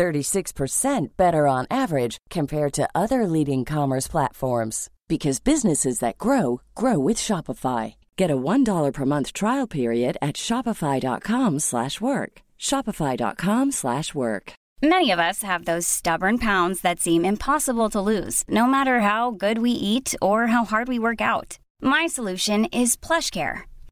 36% better on average compared to other leading commerce platforms because businesses that grow grow with Shopify. Get a $1 per month trial period at shopify.com/work. shopify.com/work. Many of us have those stubborn pounds that seem impossible to lose, no matter how good we eat or how hard we work out. My solution is PlushCare.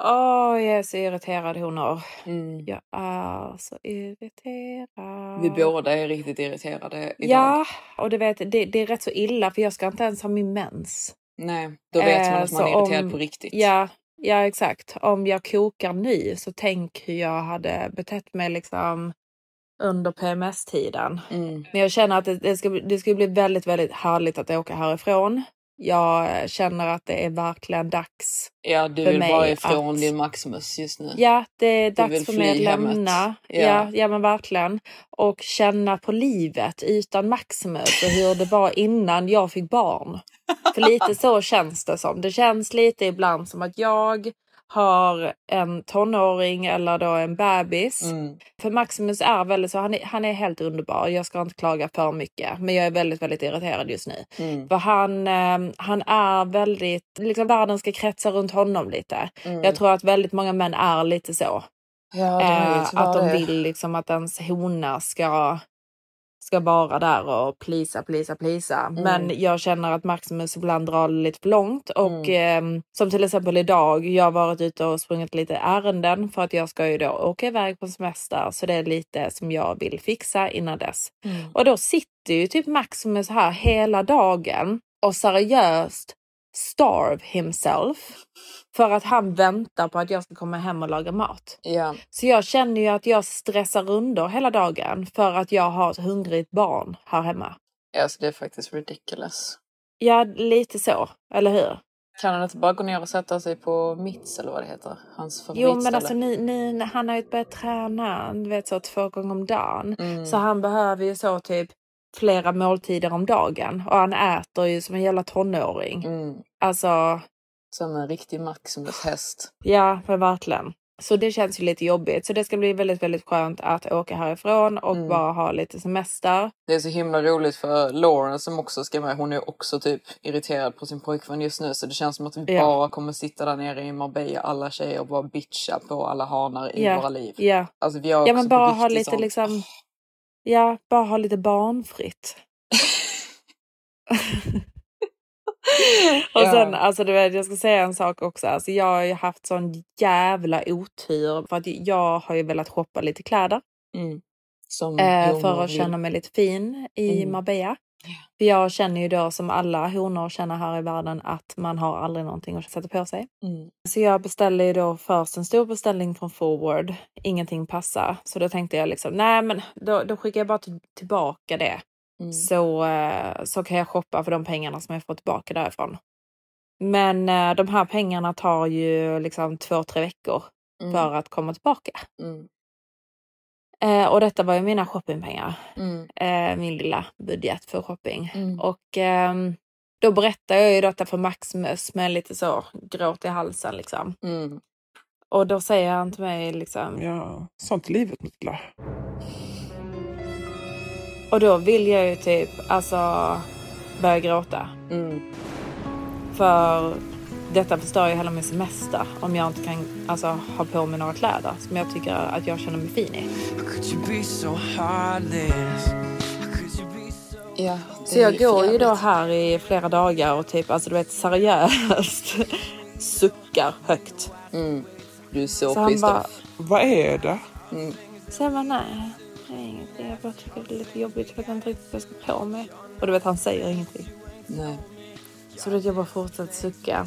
Åh, jag är så irriterad honor. Mm. Jag är så irriterad. Vi båda är riktigt irriterade idag. Ja, och du vet, det, det är rätt så illa för jag ska inte ens ha min mens. Nej, då vet man Eh, att man är irriterad om- på riktigt. Ja, ja, exakt. Om jag kokar nu så tänk hur jag hade betett mig liksom under PMS-tiden. Mm. Men jag känner att det, det, ska, det ska bli väldigt, väldigt härligt att åka härifrån. Jag känner att det är verkligen dags. Ja, du För vill vara ifrån att- din Maximus just nu. Ja, det är dags för mig att lämna. Ja. Ja. Ja, men verkligen. Och känna på livet utan Maximus och hur det var innan jag fick barn. För lite så känns det som. Det känns lite ibland som att jag har en tonåring eller då en bebis. Mm. För Maximus är väldigt så, han är, han är helt underbar. Jag ska inte klaga för mycket, men jag är väldigt, väldigt irriterad just nu. Mm. För han, eh, han är väldigt, liksom världen ska kretsa runt honom lite. Mm. Jag tror att väldigt många män är lite så. ja, Eh, att de vill liksom att ens hona ska, ska vara där och plisa, plisa, plisa. Mm. Men jag känner att Maximus ibland drar lite för långt. Och ehm, som till exempel idag, jag har varit ute och sprungit lite ärenden för att jag ska ju då åka iväg på semester. Så det är lite som jag vill fixa innan dess. Mm. Och då sitter ju typ Maximus här hela dagen och seriöst starve himself. För att han väntar på att jag ska komma hem och laga mat. Ja, Så jag känner ju att jag stressar under hela dagen för att jag har ett hungrigt barn här hemma. alltså det är faktiskt ridiculous. Ja, lite så. Eller hur? Kan han inte bara gå ner och sätta sig på Mitts eller vad det heter? Hans Jo, favoritställe. men alltså nu, nu, han har ju börjat träna du vet, så två gånger om dagen. Mm. Så han behöver ju så typ flera måltider om dagen. Och han äter ju som en jävla tonåring. Mm. Alltså, Som en riktig Maximus häst. ja, men verkligen. Så det känns ju lite jobbigt. Så det ska bli väldigt, väldigt skönt att åka härifrån och Mm. bara ha lite semester. Det är så himla roligt för Lauren som också ska med. Hon är också typ irriterad på sin pojkvän just nu. Så det känns som att vi Ja. bara kommer sitta där nere i Marbella alla tjejer och bara bitcha på alla hanar i Ja. våra liv. Ja, Alltså vi har ja men bara ha lite sånt. liksom... Ja, bara ha lite barnfritt. Och Ja. sen, alltså du vet, jag ska säga en sak också. Alltså, jag har ju haft sån jävla otur för att jag har ju velat shoppa lite kläder Mm. Eh, för att känna mig lite fin i Mm. Marbella. För jag känner ju då som alla honor känner här i världen att man har aldrig någonting att sätta på sig. Mm. Så jag beställde ju då först en stor beställning från Forward. Ingenting passar. Så då tänkte jag liksom, nej men då, då skickar jag bara till, tillbaka det. Mm. Så, eh, så kan jag shoppa för de pengarna som jag får tillbaka därifrån. Men eh, de här pengarna tar ju liksom två, tre veckor Mm. för att komma tillbaka. Mm. Eh, och detta var ju mina shoppingpengar. Mm. Eh, min lilla budget för shopping. Mm. Och ehm, då berättar jag ju detta för Maximus med lite så gråt i halsen liksom. Mm. Och då säger han till mig liksom, Ja, sånt är livet mitt lilla. Och då vill jag ju typ alltså börja gråta. Mm. För detta förstör ju hela min semester om jag inte kan alltså, ha på mig några kläder som jag tycker att jag känner mig fin i. Ja, Så jag går ju då här i flera dagar och typ alltså du vet seriöst suckar högt. Mm. Du är så, Så pissed off. Vad är det? Mm. Så jag bara nej, ingenting. Jag tycker det är lite jobbigt. Jag vet inte riktigt vad jag ska på mig. Och du vet han säger ingenting. Nej. Så du vet jag bara fortsätter sucka.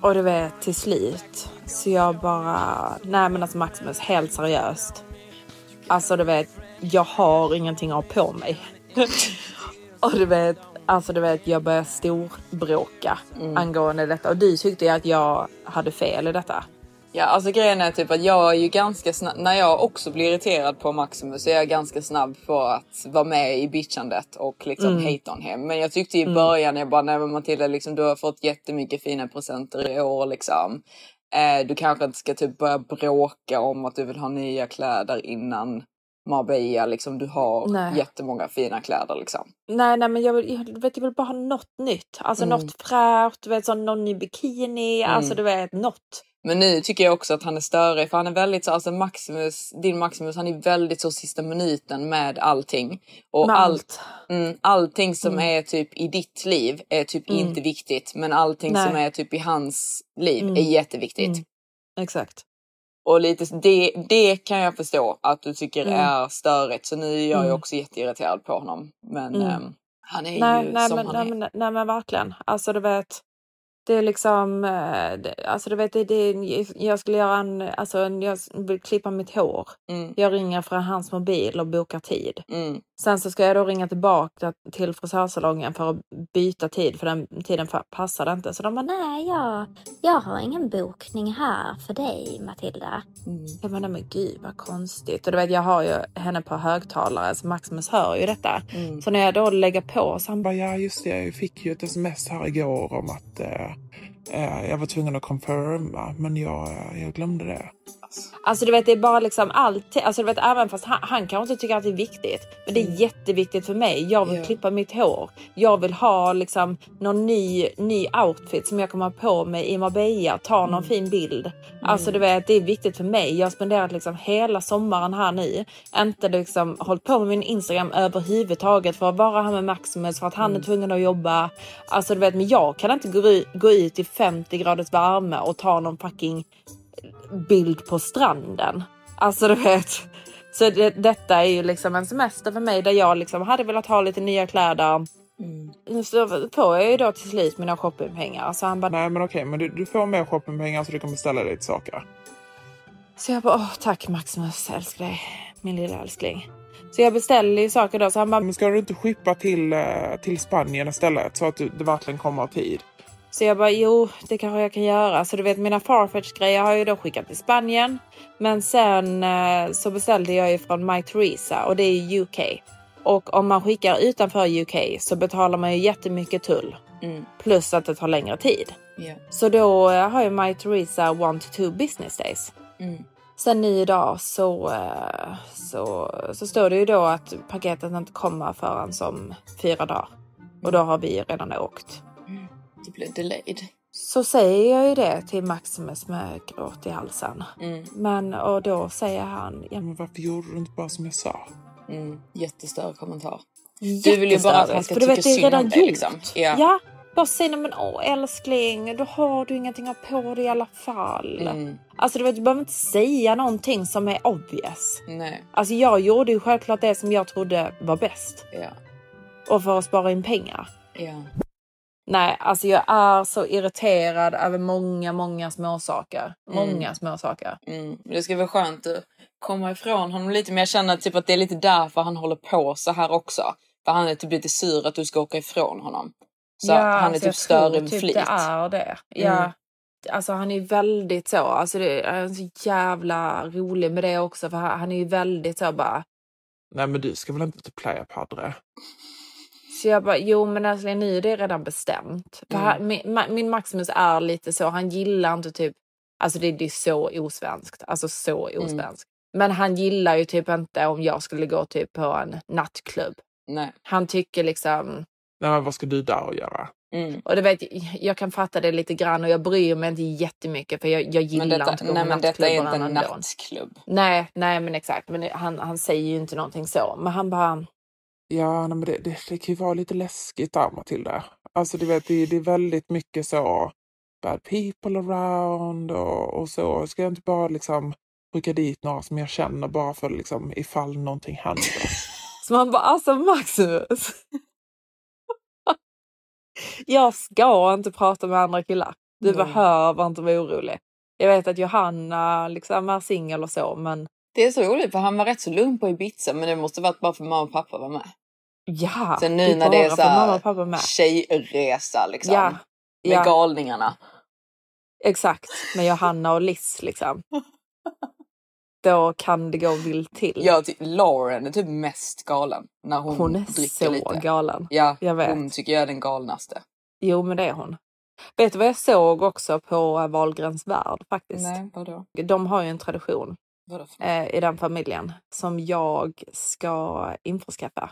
Och du vet till slut så jag bara, nej men alltså Maximus helt seriöst. Alltså du vet, jag har ingenting att ha på mig. och du vet, alltså du vet jag börjar storbråka angående detta. Och du tyckte ju att jag hade fel i detta. Ja, alltså grejen är typ att jag är ju ganska snabb, när jag också blir irriterad på Maximus så är jag ganska snabb på att vara med i bitchandet och liksom hate on him. Men jag tyckte i början, jag bara, nej men Matilda liksom, du har fått jättemycket fina presenter i år liksom. Eh, du kanske inte ska typ börja bråka om att du vill ha nya kläder innan Marbella liksom. Du har Nej. jättemånga fina kläder liksom. Nej, nej, men jag vill, jag, vet, jag vill bara ha något nytt. Alltså Mm. något fräscht, du vet, sån, någon ny bikini, alltså du vet, något. Men nu tycker jag också att han är större för han är väldigt så, alltså Maximus, din Maximus, han är väldigt så sista minuten med allting. Och Med allt, mm, allting som är typ i ditt liv är typ inte viktigt. Men allting Nej. som är typ i hans liv Mm. är jätteviktigt. Mm. Exakt. Och lite, det, det kan jag förstå att du tycker Mm. är störigt. Så nu är jag ju Mm. också jätteirriterad på honom. Men Mm. ehm, han är Nej, ju nej, som men, han nej, är. nej men verkligen. Alltså du vet. Det är liksom, eh, alltså du vet, det, det, jag skulle göra en, alltså en- jag vill klippa mitt hår. Mm, Jag ringer från hans mobil och bokar tid. mm, Sen så ska jag då ringa tillbaka till frisörsalongen för att byta tid för den tiden passade inte. Så de bara, nej, jag, jag har ingen bokning här för dig Matilda. mm. Jag bara, nej men gud vad konstigt. Och du vet, jag har ju henne på högtalare så Maximus hör ju detta. Mm. Så när jag då lägger på så han bara, ja, just det. Jag fick ju ett sms här igår om att eh, Eh, jag var tvungen att confirma, men jag, eh, jag glömde det. Alltså du vet det är bara liksom allt. Alltså du vet även fast han, han kanske inte tycker att det är viktigt. Men det är jätteviktigt för mig. Jag vill Ja. klippa mitt hår. Jag vill ha liksom någon ny, ny outfit som jag kommer ha på mig i Marbella. Ta någon fin bild. Alltså du vet det är viktigt för mig. Jag har spenderat liksom hela sommaren här nu. Inte liksom hållit på med min Instagram överhuvudtaget för att vara här med Maximus för att han är tvungen att jobba. Alltså du vet men jag kan inte gå, ut- gå ut i 50 graders värme och ta någon fucking bild på stranden. Alltså du vet. Så det, detta är ju liksom en semester för mig där jag liksom hade velat ha lite nya kläder. Mm. Så får jag ju då till slut mina shoppingpengar. Så han bara, Nej, men okej, men du, du får mer shoppingpengar så du kan beställa lite saker. så jag bara, åh tack Maximus, älskar dig, min lilla älskling. Så jag beställer ju saker då. Så han bara, Men ska du inte skippa till, eh, till Spanien istället så att du, det verkligen kommer tid? Så jag bara, jo, det kanske jag kan göra. Så du vet, mina Farfetch-grejer har jag ju då skickat till Spanien. Men sen eh, så beställde jag ju från My Theresa och det är UK. Och om man skickar utanför UK så betalar man ju jättemycket tull. Mm. Plus att det tar längre tid. Ja. Så då eh, har ju My Theresa one to two business days. Mm. Sen nu idag så, eh, så, så står det ju då att paketet inte kommer förrän som fyra dagar. Och då har vi ju redan åkt. Blev delayed. Så säger jag ju det till Maximus med gråt i halsen. Mm. Men och då säger han... Ja, Men varför gjorde du inte bara som jag sa? Mm. Jättestörd kommentar. Du vill ju bara att han ska vet, tycka synd om dig, liksom. Ja. Ja. bara nej men åh älskling, då har du ingenting att ha på dig i alla fall. Mm. Alltså du vet, du behöver inte säga någonting som är obvious. Nej. Alltså jag gjorde ju självklart det som jag trodde var bäst. Ja. Och för att spara in pengar. Ja. Nej, alltså jag är så irriterad över många, många små saker. Mm. Många små saker. Mm. Det ska vara skönt att komma ifrån honom lite. Men jag känner typ att det är lite därför han håller på så här också. För han är typ lite sur att du ska åka ifrån honom. Så han är alltså, typ större med typ flit. Det är det. Ja. Alltså han är ju väldigt så, alltså det är så jävla rolig med det också för han han är ju väldigt så bara. Nej, men du ska väl inte till Playa Padre? Så jag bara, jo men älskling nu är det redan bestämt. Mm. han, min, min Maximus är lite så, han gillar inte typ, alltså det, det är så osvenskt, alltså så Mm. osvenskt. Men han gillar ju typ inte om jag skulle gå typ på en nattklubb. Nej. Han tycker liksom, Nej, men vad ska du där och göra? Mm. och du vet, jag kan fatta det lite grann och jag bryr mig inte jättemycket för jag, jag gillar detta, inte att gå nej, på men detta är inte en nattklubb. Nej, nej men exakt. Men han, han säger ju inte någonting så. Men han bara, Ja, men det, det, det kan ju vara lite läskigt där, Matilda. Alltså, du vet, det, det är väldigt mycket så bad people around och, och så. Ska jag inte bara liksom rycka dit några som jag känner bara för liksom ifall någonting händer. Så man bara, alltså Maximus. jag ska inte prata med andra killar. Du Nej. behöver inte vara orolig. Jag vet att Johanna liksom är singel och så, men Det är så roligt för han var rätt så lugn på Ibiza men det måste varit bara för mamma och pappa var med. ja. Sen nu när bara det är så här tjejresa liksom. Ja, Med ja. galningarna. Exakt, med Johanna och Liz liksom. Då kan det gå vilt till. Jag ty- Lauren är typ mest galen när hon, hon är dricker så lite. galen. Ja, Jag vet. hon tycker jag är den galnaste. Jo, men det är hon. Vet du vad jag såg också på Wahlgrens värld faktiskt? Nej, vadå? De har ju en tradition. Eh, i den familjen som jag ska införskaffa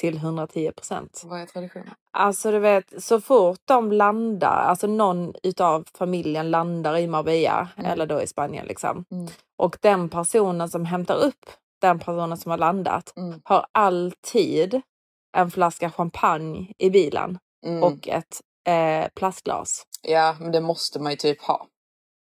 till 110 procent. Vad är traditionen? Alltså du vet, så fort de landar, alltså någon utav familjen landar i Marbella Mm. eller då i Spanien liksom. Mm. Och den personen som hämtar upp den personen som har landat Mm. har alltid en flaska champagne i bilen Mm. och ett eh, plastglas. Ja, men det måste man ju typ ha.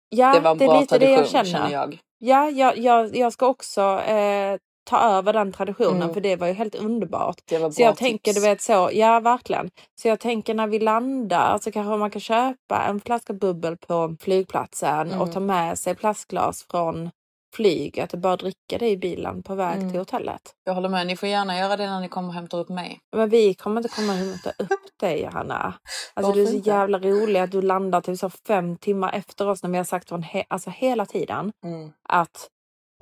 Ja, det var en det är bra lite det tradition jag känner. känner jag. Ja, jag, jag, jag ska också eh, ta över den traditionen Mm. för det var ju helt underbart. Det Så jag tänker, tips. du vet så, ja verkligen. Så jag tänker när vi landar så kanske man kan köpa en flaska bubbel på flygplatsen Mm. och ta med sig plastglas från flyget och bara dricka det i bilen på väg Mm. till hotellet. Jag håller med, ni får gärna göra det när ni kommer och hämtar upp mig. Men vi kommer inte komma och hämta upp dig Johanna. Alltså du är Varför så inte? jävla rolig att du landar typ så fem timmar efter oss när vi har sagt från he- alltså hela tiden Mm. att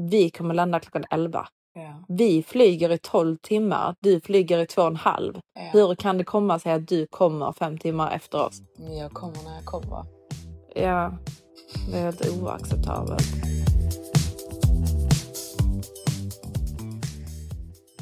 vi kommer landa klockan 11. Ja. Vi flyger i 12 timmar, du flyger i två och en halv. Ja. Hur kan det komma sig att du kommer fem timmar efter oss? Jag kommer när jag kommer. Ja, det är helt oacceptabelt.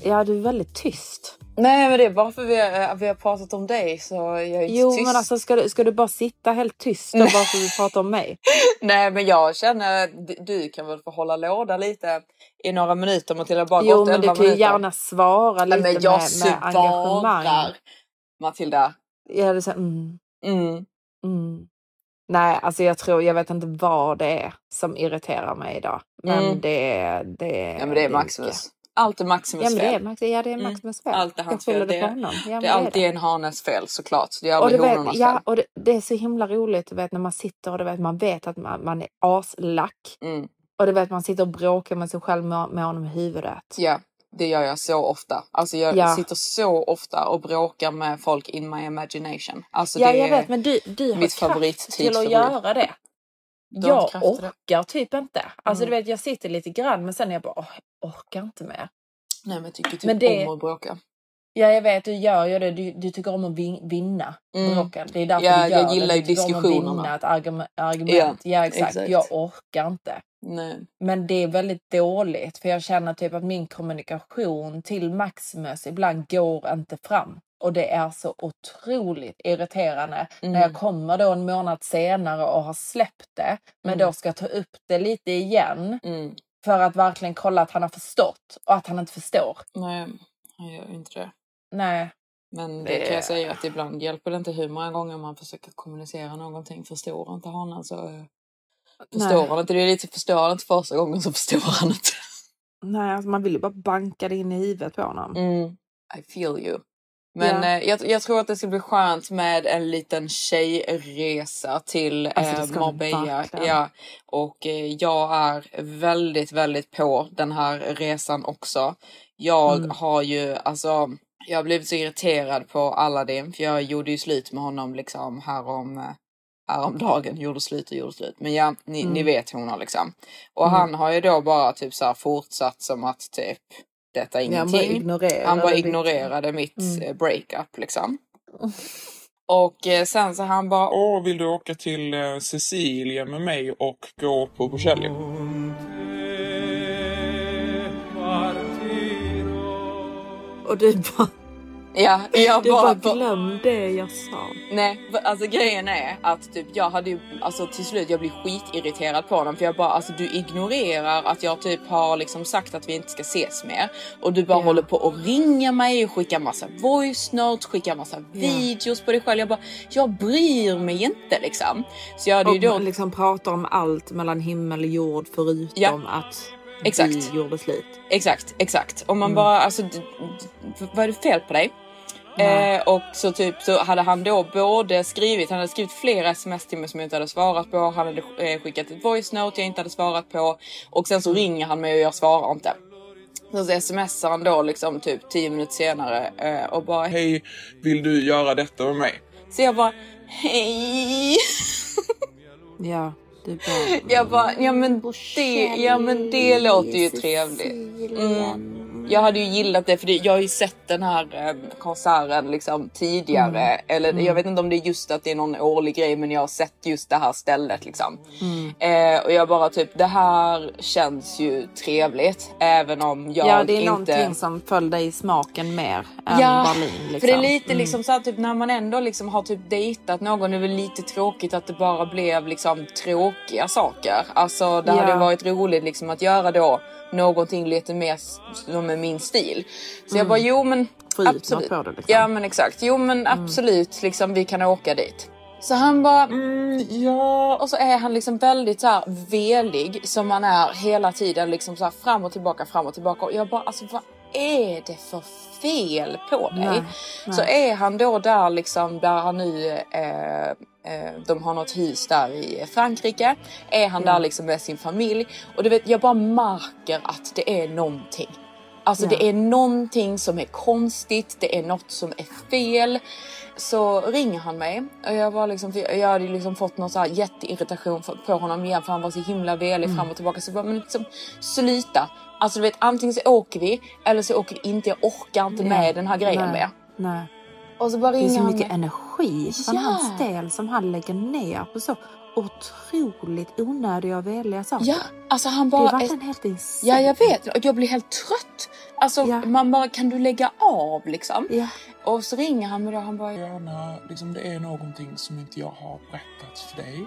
Ja, du är väldigt tyst. Nej men det är bara för vi har, vi har pratat om dig så jag är inte Jo, tyst. men alltså ska du, ska du bara sitta helt tyst och bara för att vi pratar om mig? Nej men jag känner, du kan väl få hålla låda lite i några minuter Matilda. Bara Jo, gått men du 11 kan ju minuter. gärna svara lite Nej, men jag med, med engagemang. Matilda. Ja, det så, mm, Mm. mm. Nej, alltså jag tror, jag vet inte vad det är som irriterar mig idag. Men Mm. det, det, Ja men det är. Maximus. Allt är Maximus Ja, men det är, fel. Ja, det är Mm. Maximus fel. Allt är hans fel. det honom. Ja, Det är alltid det. en hanes fel såklart. Det är Och aldrig vet, honornas ja, fel. och det, det är så himla roligt du vet, när man sitter och du vet, man vet att man, man är aslack. Mm. Och du vet, man sitter och bråkar med sig själv med, med honom i huvudet. Ja, det gör jag så ofta. Alltså jag Ja. sitter så ofta och bråkar med folk in my imagination. Alltså ja, jag är vet, men du, du har mitt kraft till att göra det. Jag orkar typ inte. Alltså Mm. du vet, jag sitter lite grann men sen är jag bara, orkar inte mer. Nej men jag tycker typ Men det- om att bråka. Ja, jag vet, du gör ju det. Du, du tycker om att vin, vinna Mm. bråken. Det är därför Ja, du gör jag gillar det. Du tycker om att vinna ett argument. argument. Ja, exakt. exakt. Jag orkar inte. Nej. Men det är väldigt dåligt för jag känner typ att min kommunikation till Maximus ibland går inte fram. Och det är så otroligt irriterande Mm. när jag kommer då en månad senare och har släppt det. Men Mm. då ska jag ta upp det lite igen Mm. för att verkligen kolla att han har förstått och att han inte förstår. Nej, jag gör ju inte det. Nej, Men det, Det- kan jag säga att ibland hjälper det inte hur många gånger man försöker kommunicera någonting. Förstår inte han så eh, förstår Nej. han inte. Det är lite förstår han inte första gången så förstår han inte. nej alltså man vill ju bara banka det in i huvudet på honom. Mm. I feel you. Men Ja. eh, jag, jag tror att det ska bli skönt med en liten tjejresa till Alltså, eh, Marbella. Ja. Och eh, jag är väldigt, väldigt på den här resan också. Jag Mm. har ju, alltså, jag har blivit så irriterad på Aladdin för jag gjorde ju slut med honom liksom härom, eh, häromdagen. Gjorde slut och gjorde slut. Men ja, ni, ni Mm. vet hon har liksom. Och Mm. han har ju då bara typ så fortsatt som att typ detta är Ja, han bara ingenting. ignorerade Han bara ignorerade mitt Mm. eh, breakup liksom. Och eh, sen så han bara, Åh, vill du åka till eh, Sicilien med mig och gå på Borselli? Och du bara... Ja, jag Du bara... bara glöm det jag sa. Nej, alltså grejen är att typ jag hade ju, alltså till slut jag blir skitirriterad på honom för jag bara alltså du ignorerar att jag typ har liksom sagt att vi inte ska ses mer och du bara Ja. håller på och ringer mig och skickar massa voice notes, skickar massa videos på dig själv. Jag bara, jag bryr mig inte liksom. Så jag hade Och ju då, liksom pratar om allt mellan himmel och jord förutom Ja. att Exakt. vi gjorde slut. exakt, exakt. Och man Mm. bara alltså, vad är det fel på dig? Eh, och så typ så hade han då både skrivit, han hade skrivit flera sms till mig som jag inte hade svarat på. Han hade eh, skickat ett voice note jag inte hade svarat på. Och sen så ringer han mig och jag svarar inte. Så, så smsar han då liksom typ 10 minuter senare eh, och bara hej. Hej, vill du göra detta med mig? Så jag bara hej. Ja, du bara... Jag bara, ja men det, ja men det låter ju trevligt. Mm. Jag hade ju gillat det för det, jag har ju sett den här eh, konserten liksom tidigare. Eller jag vet inte om det är just att det är någon årlig grej men jag har sett just det här stället liksom. Eh, och jag bara typ det här känns ju trevligt även om jag Ja, det är inte... någonting som föll dig i smaken mer än Ja, Berlin. Liksom. för det är lite liksom så här, typ när man ändå liksom har typ dejtat någon, det är väl lite tråkigt att det bara blev liksom tråkiga saker. Alltså det Ja. hade varit roligt liksom att göra då någonting lite mer som är min stil. Så jag bara, jo men absolut. på det, liksom. Ja men exakt, jo men absolut liksom vi kan åka dit. Så han bara, mm, ja. Och så är han liksom väldigt så här velig som man är hela tiden liksom så här fram och tillbaka, fram och tillbaka. Och jag bara, alltså vad är det för fel på dig? Nej, Så är han då där liksom där han nu, eh, de har något hus där i Frankrike. Är han där liksom med sin familj. Och du vet, jag bara märker att det är någonting. Alltså Ja. det är någonting som är konstigt, det är något som är fel. Så ringer han mig och jag var liksom, jag hade liksom fått någon så här jätteirritation på honom igen för han var så himla velig fram och tillbaka. Så jag bara, men liksom sluta. Alltså du vet antingen så åker vi eller så åker vi inte. Jag orkar inte med den här grejen Nej. mer. Nej. Och så bara Det är ringer så han mycket mig. Energi från Ja. hans del som han lägger ner på så otroligt onödiga och veliga saker. Ja, alltså han det är bara... verkligen helt insane. Ja, jag vet. Och jag blir helt trött. Alltså, Ja. man bara, kan du lägga av liksom? Ja. Och så ringer han mig då, han bara, Johanna, liksom det är någonting som inte jag har berättat för dig.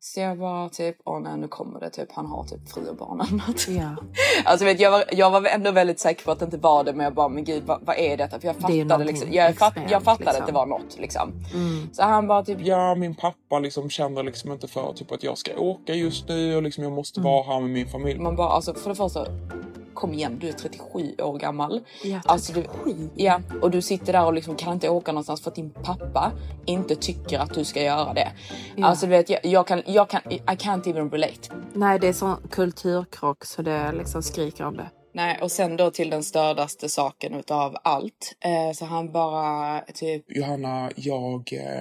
så jag bara typ, åh nej nu kommer det typ, han har typ fru och barn något. Ja. Alltså vet, jag, var, jag var ändå väldigt säker på att det inte var det men jag bara men gud vad, vad är detta? För jag fattade någonting liksom, jag, fatt, jag fattade att liksom. det var något liksom. Så han bara typ, Ja, min pappa liksom känner liksom inte för typ att jag ska åka just nu och liksom jag måste Mm. vara här med min familj. man bara alltså för det första kom igen du är 37 år gammal. Ja, Alltså, du, 37. ja, och du sitter där och liksom kan inte åka någonstans för att din pappa inte tycker att du ska göra det. Alltså du vet, jag, jag kan, jag kan, I can't even relate. Nej, det är sån kulturkrock så det liksom skriker om det. Nej, och sen då till den stördaste saken utav allt. Eh, så han bara typ, Johanna, jag eh,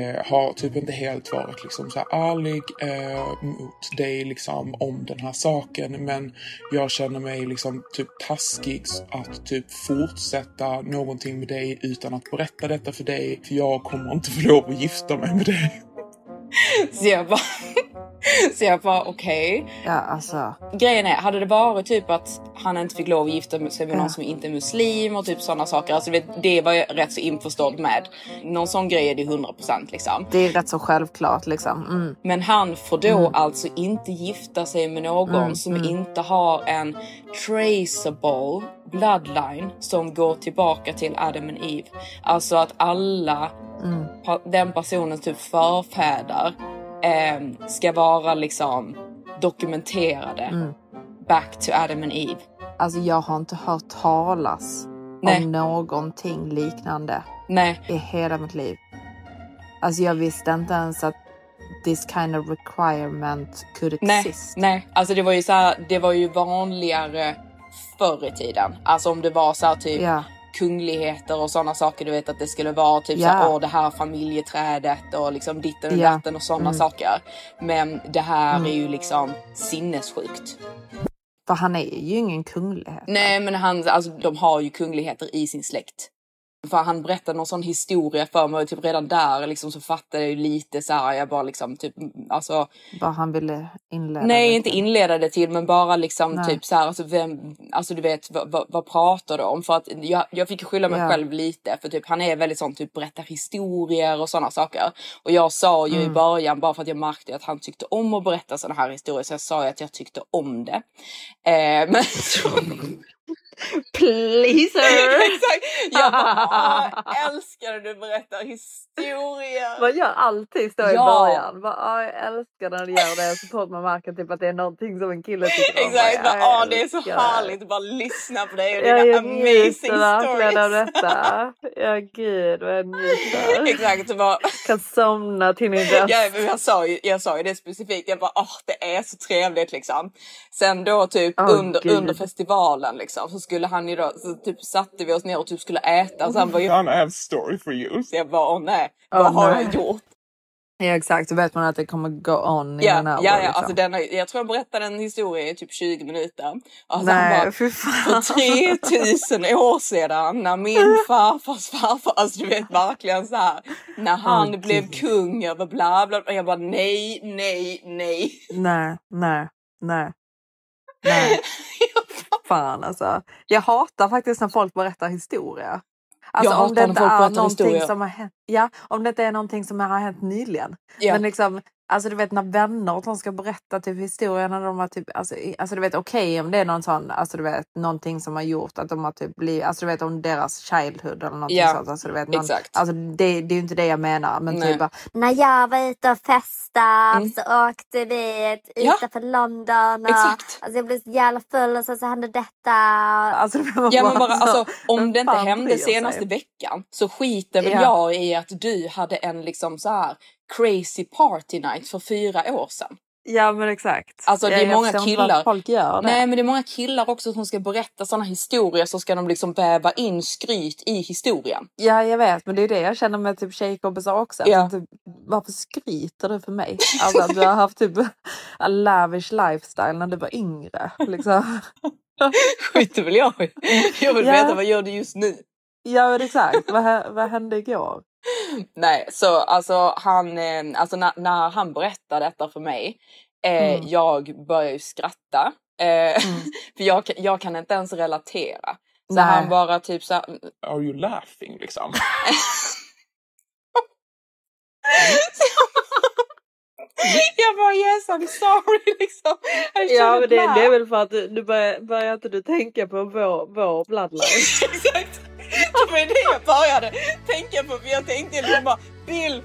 eh, har typ inte helt varit liksom så här ärlig eh, mot dig liksom om den här saken. Men jag känner mig liksom typ taskig att typ fortsätta någonting med dig utan att berätta detta för dig. För jag kommer inte få lov att gifta mig med dig. så jag bara, så jag bara okej. Ja, alltså. Grejen är, hade det varit typ att han inte fick lov att gifta sig med Ja. någon som inte är muslim och typ sådana saker. Alltså det var jag rätt så införstådd med. Någon sån grej är det 100% liksom. Det är rätt så självklart liksom. Mm. Men han får då alltså inte gifta sig med någon som inte har en traceable bloodline som går tillbaka till Adam and Eve. Alltså att alla pa- den personens typ förfäder eh, ska vara liksom dokumenterade back to Adam and Eve. Alltså jag har inte hört talas Nej. om någonting liknande Nej, i hela mitt liv. Alltså jag visste inte ens att this kind of requirement could nej, exist. nej. Alltså det var ju så här, det var ju vanligare förr i tiden. Alltså om det var så här typ Ja. Kungligheter och sådana saker. Du vet att det skulle vara typ Ja. så åh det här familjeträdet och liksom ditten och Ja. datten och sådana saker. Men det här är ju liksom sinnessjukt. För han är ju ingen kunglighet. Nej men han, alltså de har ju kungligheter i sin släkt. För han berättade någon sån historia för mig och typ redan där liksom så fattade jag lite så här. Jag bara liksom typ alltså. Vad han ville inleda Nej det inte inleda det till men bara liksom Nej. typ så här. Alltså, vem, alltså du vet vad, vad, vad pratar du om? För att jag, jag fick skylla mig Ja. själv lite för typ han är väldigt sån typ berättar historier och sådana saker. Och jag sa ju i Mm. början bara för att jag märkte att han tyckte om att berätta såna här historier så jag sa ju att jag tyckte om det. Eh, men Pleaser! Exakt! Jag bara, "Åh, jag älskar när du berättar historier. Man gör alltid så i Ja. början. Bara, "Ah, jag älskar när du gör det så fort man märker typ att det är någonting som en kille tycker om. Exakt, Bara, bara, "Jag åh, det är så härligt att bara lyssna på dig och Jag, dina jag amazing av stories. detta. Ja gud vad jag njuter. Exakt, var, Kan somna till din röst. ja, men jag, sa ju, jag sa ju det specifikt, jag bara åh det är så trevligt liksom. Sen då typ Åh, under, Gud. under festivalen liksom så skulle han ju då, så typ satte vi oss ner och typ skulle äta så han bara, Gonna have story for you. så jag bara åh nej, vad har nej. jag gjort? Ja exakt, då vet man att det kommer gå on i Ja, en hour. ja, ja liksom. alltså den, jag tror jag berättade en historia i typ 20 minuter. Alltså han Nej bara, fy fan. för 3000 år sedan när min farfars farfar, alltså du vet verkligen så här när han Åh, blev Gud. kung över bla bla bla. Jag bara nej, nej, nej. Nej, nej, nej. Nej. Fan alltså. Jag hatar faktiskt när folk berättar historia. Alltså Jag om det inte är någonting historia. som har hänt. Ja, om det inte är någonting som har hänt nyligen. Ja. Men liksom, alltså du vet när vänner och de ska berätta typ historier när de har typ, alltså, alltså du vet okej om det är någon sån, alltså du vet någonting som har gjort att de har typ blivit, alltså du vet om deras childhood eller någonting Ja, sånt. Alltså, du vet, någon, exakt. Alltså det, det är ju inte det jag menar. Men Nej. typ bara, När jag var ute och festade Mm. så åkte vi Ja. utanför London. Och, Exakt. Alltså jag blev så jävla full och så, så hände detta. alltså, man Ja men bara så, alltså om det inte hände sig? senaste veckan så skiter väl Ja. jag i att du hade en liksom så här crazy party night för fyra år sedan. Ja men exakt. Alltså, det är jag, många killar- folk gör det. Nej men det är många killar också som ska berätta sådana historier så ska de liksom väva in skryt i historien. Ja jag vet men det är det jag känner med typ tjejkompisar också. Ja. Alltså, typ, varför skryter du för mig? Alltså att du har haft typ en lavish lifestyle när du var yngre. Liksom. Skiter väl jag. Jag vill Ja. veta vad gör du just nu? Ja exakt. vad, vad hände igår? Nej, så alltså han, eh, alltså när, när han berättar detta för mig, eh, Mm. jag börjar ju skratta. Eh, Mm. för jag, kan- jag kan inte ens relatera. Så Nej. han bara typ så här, Are you laughing liksom? jag bara yes I'm sorry liksom. Ja men det, det är väl för att du, du börjar, börjar inte du tänka på vår, vår bloodline. Exakt. Det var ju det jag började tänka på. För jag tänkte liksom bara Bill,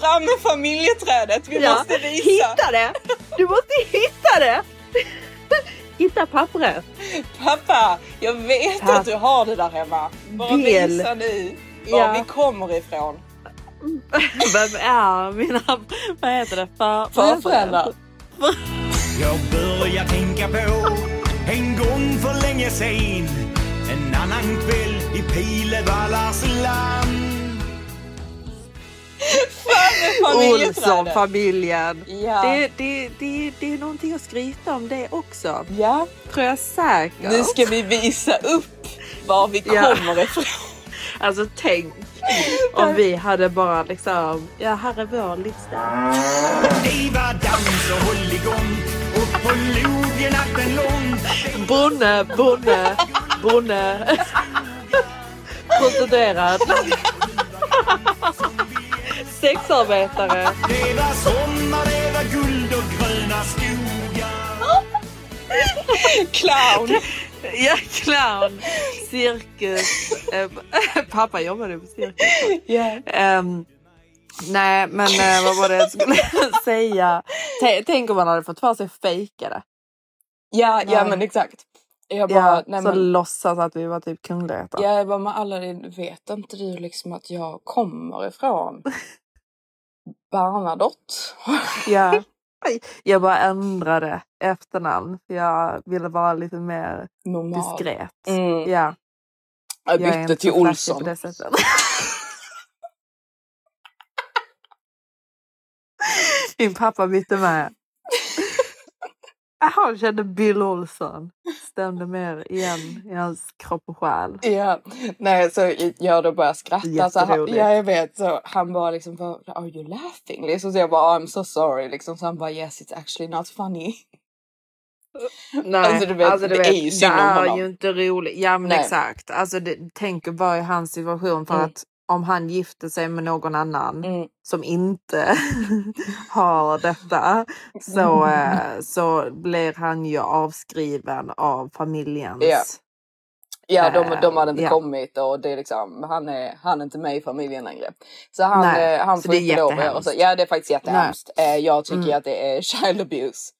fram med familjeträdet. Vi Ja, måste visa. Hitta det! Du måste hitta det! Hitta pappret. Pappa, jag vet Pappa. att du har det där hemma. Bara Bill. visa nu var Ja. vi kommer ifrån. Vem är mina, vad heter det? För? Förföräldrar. Jag börjar tänka på en gång för länge sen En annan kväll i Pilevallas land. Olsson-familjen. Ja. Det, det, det, det är någonting att skryta om det också. ja. Tror jag säkert. Nu ska vi visa upp var vi Ja. kommer ifrån. Alltså tänk om vi hade bara liksom, ja här är vår lista. Det var dans och hålligång och på logen natten lång Bonne, bonne, bonne. Prostituerad. Sexarbetare. Clown. Ja, clown. Cirkus. Eh, Pappa jobbade på cirkus. Ja. Ehm, nej, men eh, vad var det jag skulle säga? T- Tänk om man hade fått för sig fejka det. Ja, ja men exakt. Jag bara, Ja, nej så men. låtsas att vi var typ kungligheter. Ja, jag bara, men Aladdin, vet inte du liksom att jag kommer ifrån Bernadotte? Ja. Jag bara ändrade efternamn jag ville vara lite mer Normal. diskret. Mm. Ja, Jag jag är bytte inte till Olsson. på det sättet. Min pappa bytte med. Han kände Bill Olsson. Stämde mer igen i hans kropp och själ. Ja, nej så jag då började skratta. Så han, ja jag vet. Så han bara liksom, bara, are you laughing? Liksom, så jag bara, I'm so sorry. Liksom, så han bara, yes it's actually not funny. Nej, Alltså, du vet, det är ju synd om det är honom. ju inte roligt. Ja men Nej. exakt. Alltså det, tänk vara i hans situation för Mm. att om han gifter sig med någon annan Mm. som inte har detta så, eh, så blir han ju avskriven av familjens. Ja. Ja, de, Eh, de hade inte ja. kommit och det är liksom, han är, han är inte med i familjen längre. Så han, Nej, eh, han så får det är inte lov att göra så. Ja, det är faktiskt jättehemskt. Eh, jag tycker Mm. att det är child abuse.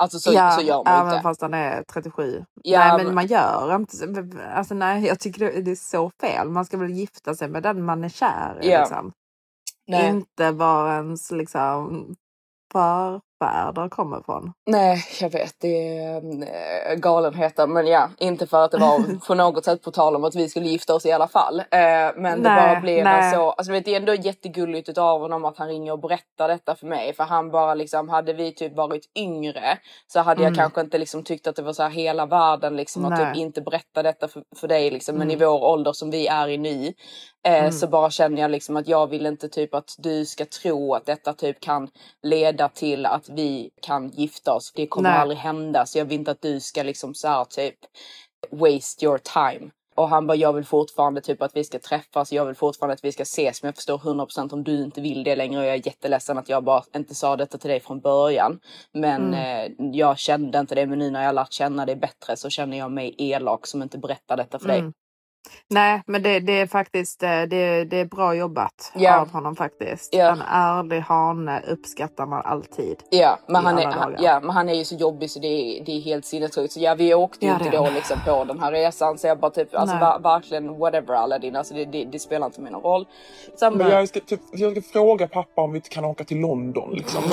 Alltså så, ja, så gör man även inte. fast han är 37. Ja, nej men men- man gör inte så. Alltså nej jag tycker det, är så fel. Man ska väl gifta sig med den man är kär i. Ja. Liksom. Inte var ens liksom förfäder kommer ifrån. Nej, jag vet. Det är äh, galenheter. Men ja, inte för att det var på något sätt på tal om att vi skulle gifta oss i alla fall. Eh, men det Nej, bara blev nej. så. Alltså vet, det är ändå jättegulligt av honom att han ringer och berättar detta för mig. För han bara liksom, hade vi typ varit yngre så hade jag Mm. kanske inte liksom tyckt att det var så här hela världen liksom att Nej. typ inte berätta detta för, för dig liksom. Men i Mm. vår ålder som vi är i nu eh, så bara känner jag liksom att jag vill inte typ att du ska tro att detta typ kan leda till att vi kan gifta oss. Det kommer Nej. aldrig hända så jag vill inte att du ska liksom så här typ waste your time. Och han bara, jag vill fortfarande typ att vi ska träffas, jag vill fortfarande att vi ska ses men jag förstår 100% om du inte vill det längre och jag är jätteledsen att jag bara inte sa detta till dig från början. Men eh, jag kände inte det men nu när jag lärt känna dig bättre så känner jag mig elak som inte berättar detta för dig. Nej men det, det är faktiskt eh, det, det är bra jobbat Ja. av honom faktiskt. Ja. En ärlig hane uppskattar man alltid. Ja men, i han är, han, ja, men han är ju så jobbig så det är, det är helt sinnessjukt. Så ja, vi åkte ju Ja, inte då liksom på den här resan så jag bara typ, alltså ver- verkligen whatever Aladdin, alltså det, det, det spelar inte mig någon roll. Sen Men jag ska, typ, jag ska fråga pappa om vi inte kan åka till London liksom.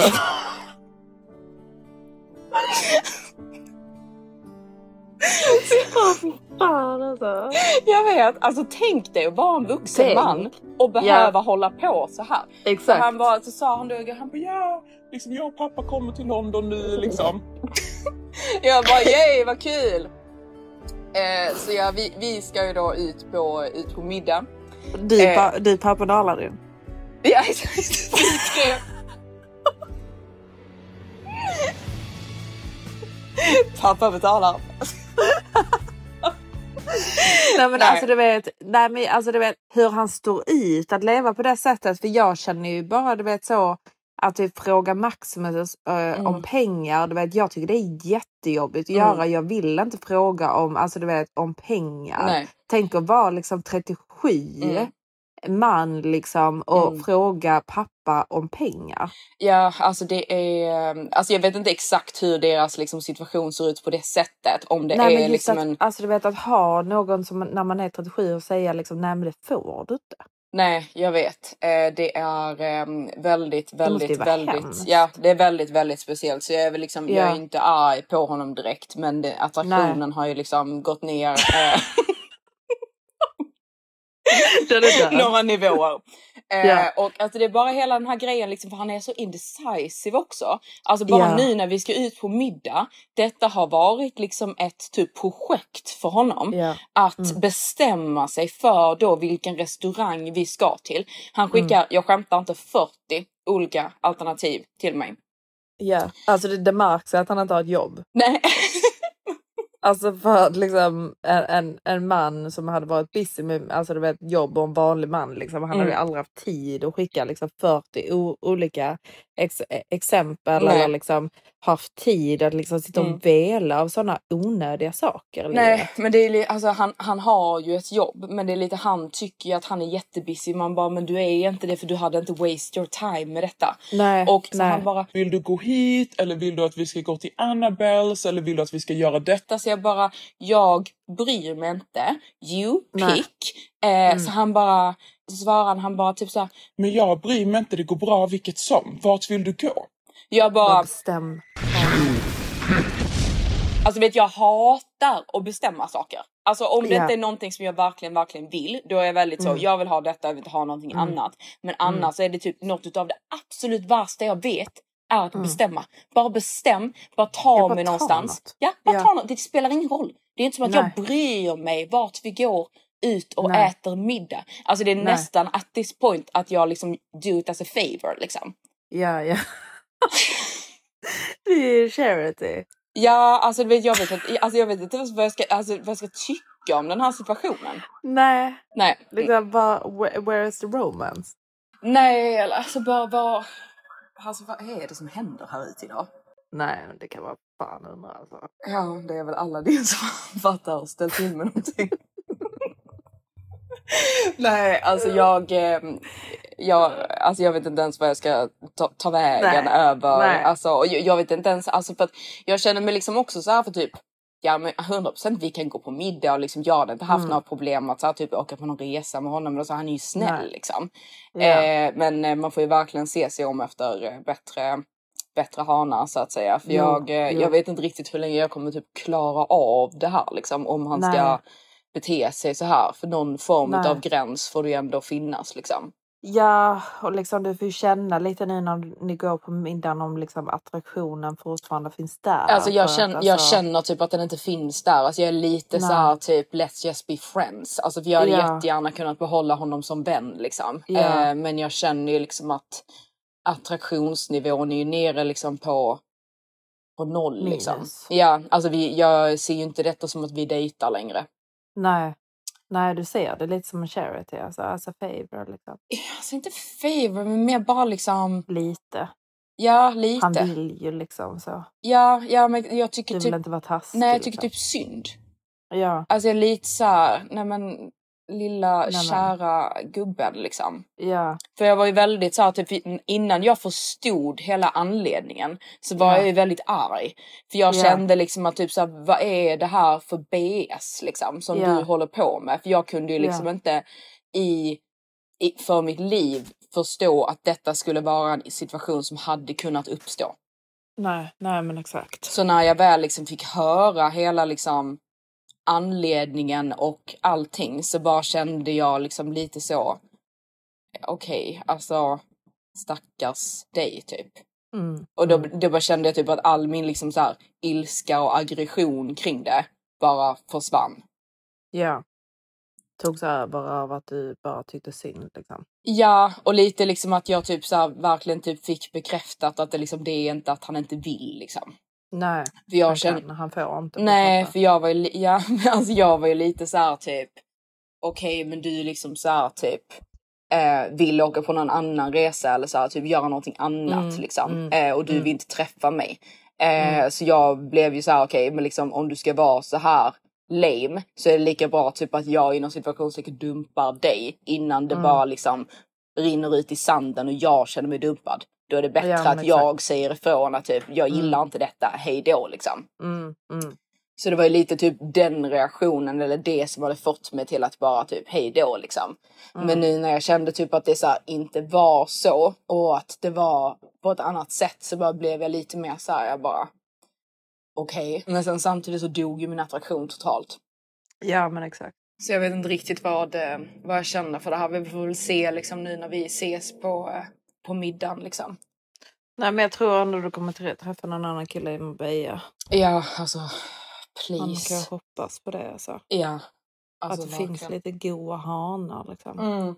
Fan alltså. jag vet, alltså tänk dig att vara en vuxen Tänk. man och behöva hålla på så här. Så Exakt. han bara, så sa han då, Han bara ja, liksom jag och pappa kommer till London nu liksom. jag bara yay vad kul! Eh, så ja, vi, vi ska ju då ut på, ut på middag. Du, Eh. pa, du pappa och Aladdin. Ja exakt, vi tre. Pappa betalar. Nej men Nej. alltså du vet, nej, men, alltså du vet hur han står ut att leva på det sättet. För jag känner ju bara du vet så att vi frågar Maximus eh, om pengar. Du vet, jag tycker det är jättejobbigt att Mm. göra. Jag vill inte fråga om, alltså, du vet, om pengar. Nej. Tänk att vara liksom 37 Mm. Man liksom och Mm. fråga pappa om pengar. Ja, alltså det är, alltså jag vet inte exakt hur deras liksom, situation ser ut på det sättet. Om det nej, men är just liksom att, en, alltså, du vet, att ha någon som när man är 37 och säga liksom nej men det får du inte. nej jag vet. Eh, det är ehm, väldigt, väldigt, väldigt, hemskt. ja det är väldigt, väldigt speciellt. Så jag är väl liksom, jag Ja. är inte arg på honom direkt. Men det, attraktionen har ju liksom gått ner. Eh, Den är död. några nivåer. Eh, Ja. Och alltså det är bara hela den här grejen, liksom, för han är så indecisive också. Alltså bara Ja. nu när vi ska ut på middag, detta har varit liksom ett typ projekt för honom. Ja. Att Mm. bestämma sig för då vilken restaurang vi ska till. Han skickar, Mm. jag skämtar inte, 40 olika alternativ till mig. Ja, alltså det, det märks att han inte har ett jobb. Nej. Alltså för att liksom en, en, en man som hade varit busy med alltså du vet, jobb och en vanlig man liksom, han hade Mm. ju aldrig haft tid att skicka liksom 40 o, olika ex, eh, exempel Nej. eller liksom haft tid att liksom sitta Mm. och vela av sådana onödiga saker. Nej, livet. men det är alltså han, han har ju ett jobb, men det är lite han tycker ju att han är jättebusy. Man bara, men du är inte det för du hade inte waste your time med detta. Nej, Och så nej. han bara, Vill du gå hit eller vill du att vi ska gå till Annabels eller vill du att vi ska göra detta? så jag bara, jag bryr mig inte. You Nej. Eh, Så han bara, så svarar han, han bara typ så här, Men jag bryr mig inte, det går bra vilket som. Vart vill du gå? jag Bara bestäm. alltså vet jag hatar att bestämma saker. Alltså om det Ja. inte är någonting som jag verkligen, verkligen vill, då är jag väldigt så, Mm. jag vill ha detta, jag vill inte ha någonting annat. Men annars är det typ något utav det absolut värsta jag vet. är att bestämma. Bara bestäm, bara ta Mm. Ja, bara mig ta någonstans. något. Ja, bara Ja. ta något. Det spelar ingen roll. Det är inte som att Nej. jag bryr mig vart vi går ut och Nej. äter middag. Alltså det är Nej. nästan at this point att jag liksom do it as a favor liksom. Ja, ja. det är ju charity. Ja, alltså du vet, jag vet inte, alltså, jag vet inte vad jag, ska, alltså, vad jag ska tycka om den här situationen. Nej, Nej, liksom bara where, where is the romance? nej, alltså bara vad... Alltså vad är det som händer här ute idag? Nej, men det kan vara fan undra alltså. Ja, det är väl alla det som fattar och ställt till med någonting. Nej, alltså jag, eh, jag, alltså jag vet inte ens vad jag ska ta, ta vägen Nej, över. nej. Alltså, och jag, jag vet inte ens, alltså för att jag känner mig liksom också så här för typ Ja men 100% vi kan gå på middag och liksom jag hade inte haft Mm. några problem att så här, typ åka på någon resa med honom. Så, han är ju snäll Nej. liksom. Ja. Eh, men eh, man får ju verkligen se sig om efter eh, bättre, bättre hanar så att säga. För Jo, jag, jo. jag vet inte riktigt hur länge jag kommer typ klara av det här liksom. Om han ska bete sig så här. För någon form Nej. av gräns får det ju ändå finnas liksom. Ja, och liksom du får ju känna lite nu när ni går på middagen om liksom attraktionen fortfarande finns där. Alltså jag, känner, jag alltså- känner typ att den inte finns där. Alltså jag är lite Nej. så här typ let's just be friends. Alltså för jag hade Ja. jättegärna kunnat behålla honom som vän liksom. Ja. Eh, men jag känner ju liksom att attraktionsnivån är ju nere liksom på på noll liksom. Ja, alltså vi, jag ser ju inte detta som att vi dejtar längre. Nej. Nej, du ser det lite som en charity, alltså as a favor liksom. Alltså inte favor men mer bara liksom, Lite. ja lite. Han vill ju liksom så. Ja, ja men jag tycker Du typ, vill inte vara taskig. nej jag tycker liksom. typ synd. Ja, Alltså jag är lite såhär, nej men lilla Nej, kära gubben liksom. ja, För jag var ju väldigt så här, typ innan jag förstod hela anledningen så var Ja. jag ju väldigt arg. För jag Ja. kände liksom att typ så här, vad är det här för BS liksom som du håller på med? För jag kunde ju liksom inte i, i, för mitt liv förstå att detta skulle vara en situation som hade kunnat uppstå. nej, nej men exakt. Så när jag väl liksom fick höra hela liksom anledningen och allting så bara kände jag liksom lite så. Okej, alltså stackars dig typ. Mm. Och då, mm. då bara kände jag typ att all min liksom så här ilska och aggression kring det bara försvann. Ja. Togs över av att du bara tyckte synd liksom. Ja, och lite liksom att jag typ så här verkligen typ fick bekräftat att det liksom det är inte att han inte vill liksom. Nej, För jag han, kände, kan, han får inte. Nej, för jag var ju, ja, alltså jag var ju lite så här typ. Okej, men du liksom så här typ. Eh, vill åka på någon annan resa eller så här, typ göra någonting annat Mm, liksom. mm, eh, och du mm. vill inte träffa mig. Eh, Mm. Så jag blev ju så här okej, men liksom om du ska vara så här lame så är det lika bra typ att jag inom situationstecken dumpar dig innan det Mm. bara liksom rinner ut i sanden och jag känner mig dumpad. Då är det bättre Ja, att exakt. jag säger ifrån att typ jag gillar Mm. inte detta, hej då liksom. Mm, mm. Så det var ju lite typ den reaktionen eller det som hade fått mig till att bara typ hej då liksom. Mm. Men nu när jag kände typ att det så här inte var så och att det var på ett annat sätt så bara blev jag lite mer så här jag bara okej. Men sen samtidigt så dog ju min attraktion totalt. Ja, men exakt. Så jag vet inte riktigt vad, eh, vad jag känner för det här. Vi får väl se liksom nu när vi ses på, eh, på middagen liksom. Nej, men jag tror ändå du kommer träffa någon annan kille i Marbella. Ja, alltså Man please. kan hoppas på det. Alltså. Ja. Alltså, att det finns verkligen. lite goa hanar liksom. Mm.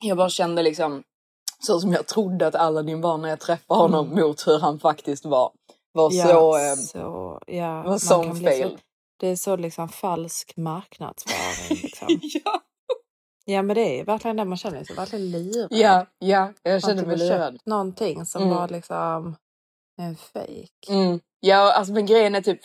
Jag bara kände liksom så som jag trodde att Aladdin var när jag träffade honom Mm. mot hur han faktiskt var. Var Ja, så... Eh, så, ja, var man sån fail. Så, det är så liksom falsk marknadsföring. Liksom. ja, ja, men det är verkligen det man känner sig verkligen lurad. ja, ja, jag kände typ mig lurad. någonting som Mm. var liksom en fejk. Mm. Ja, alltså men grejen är typ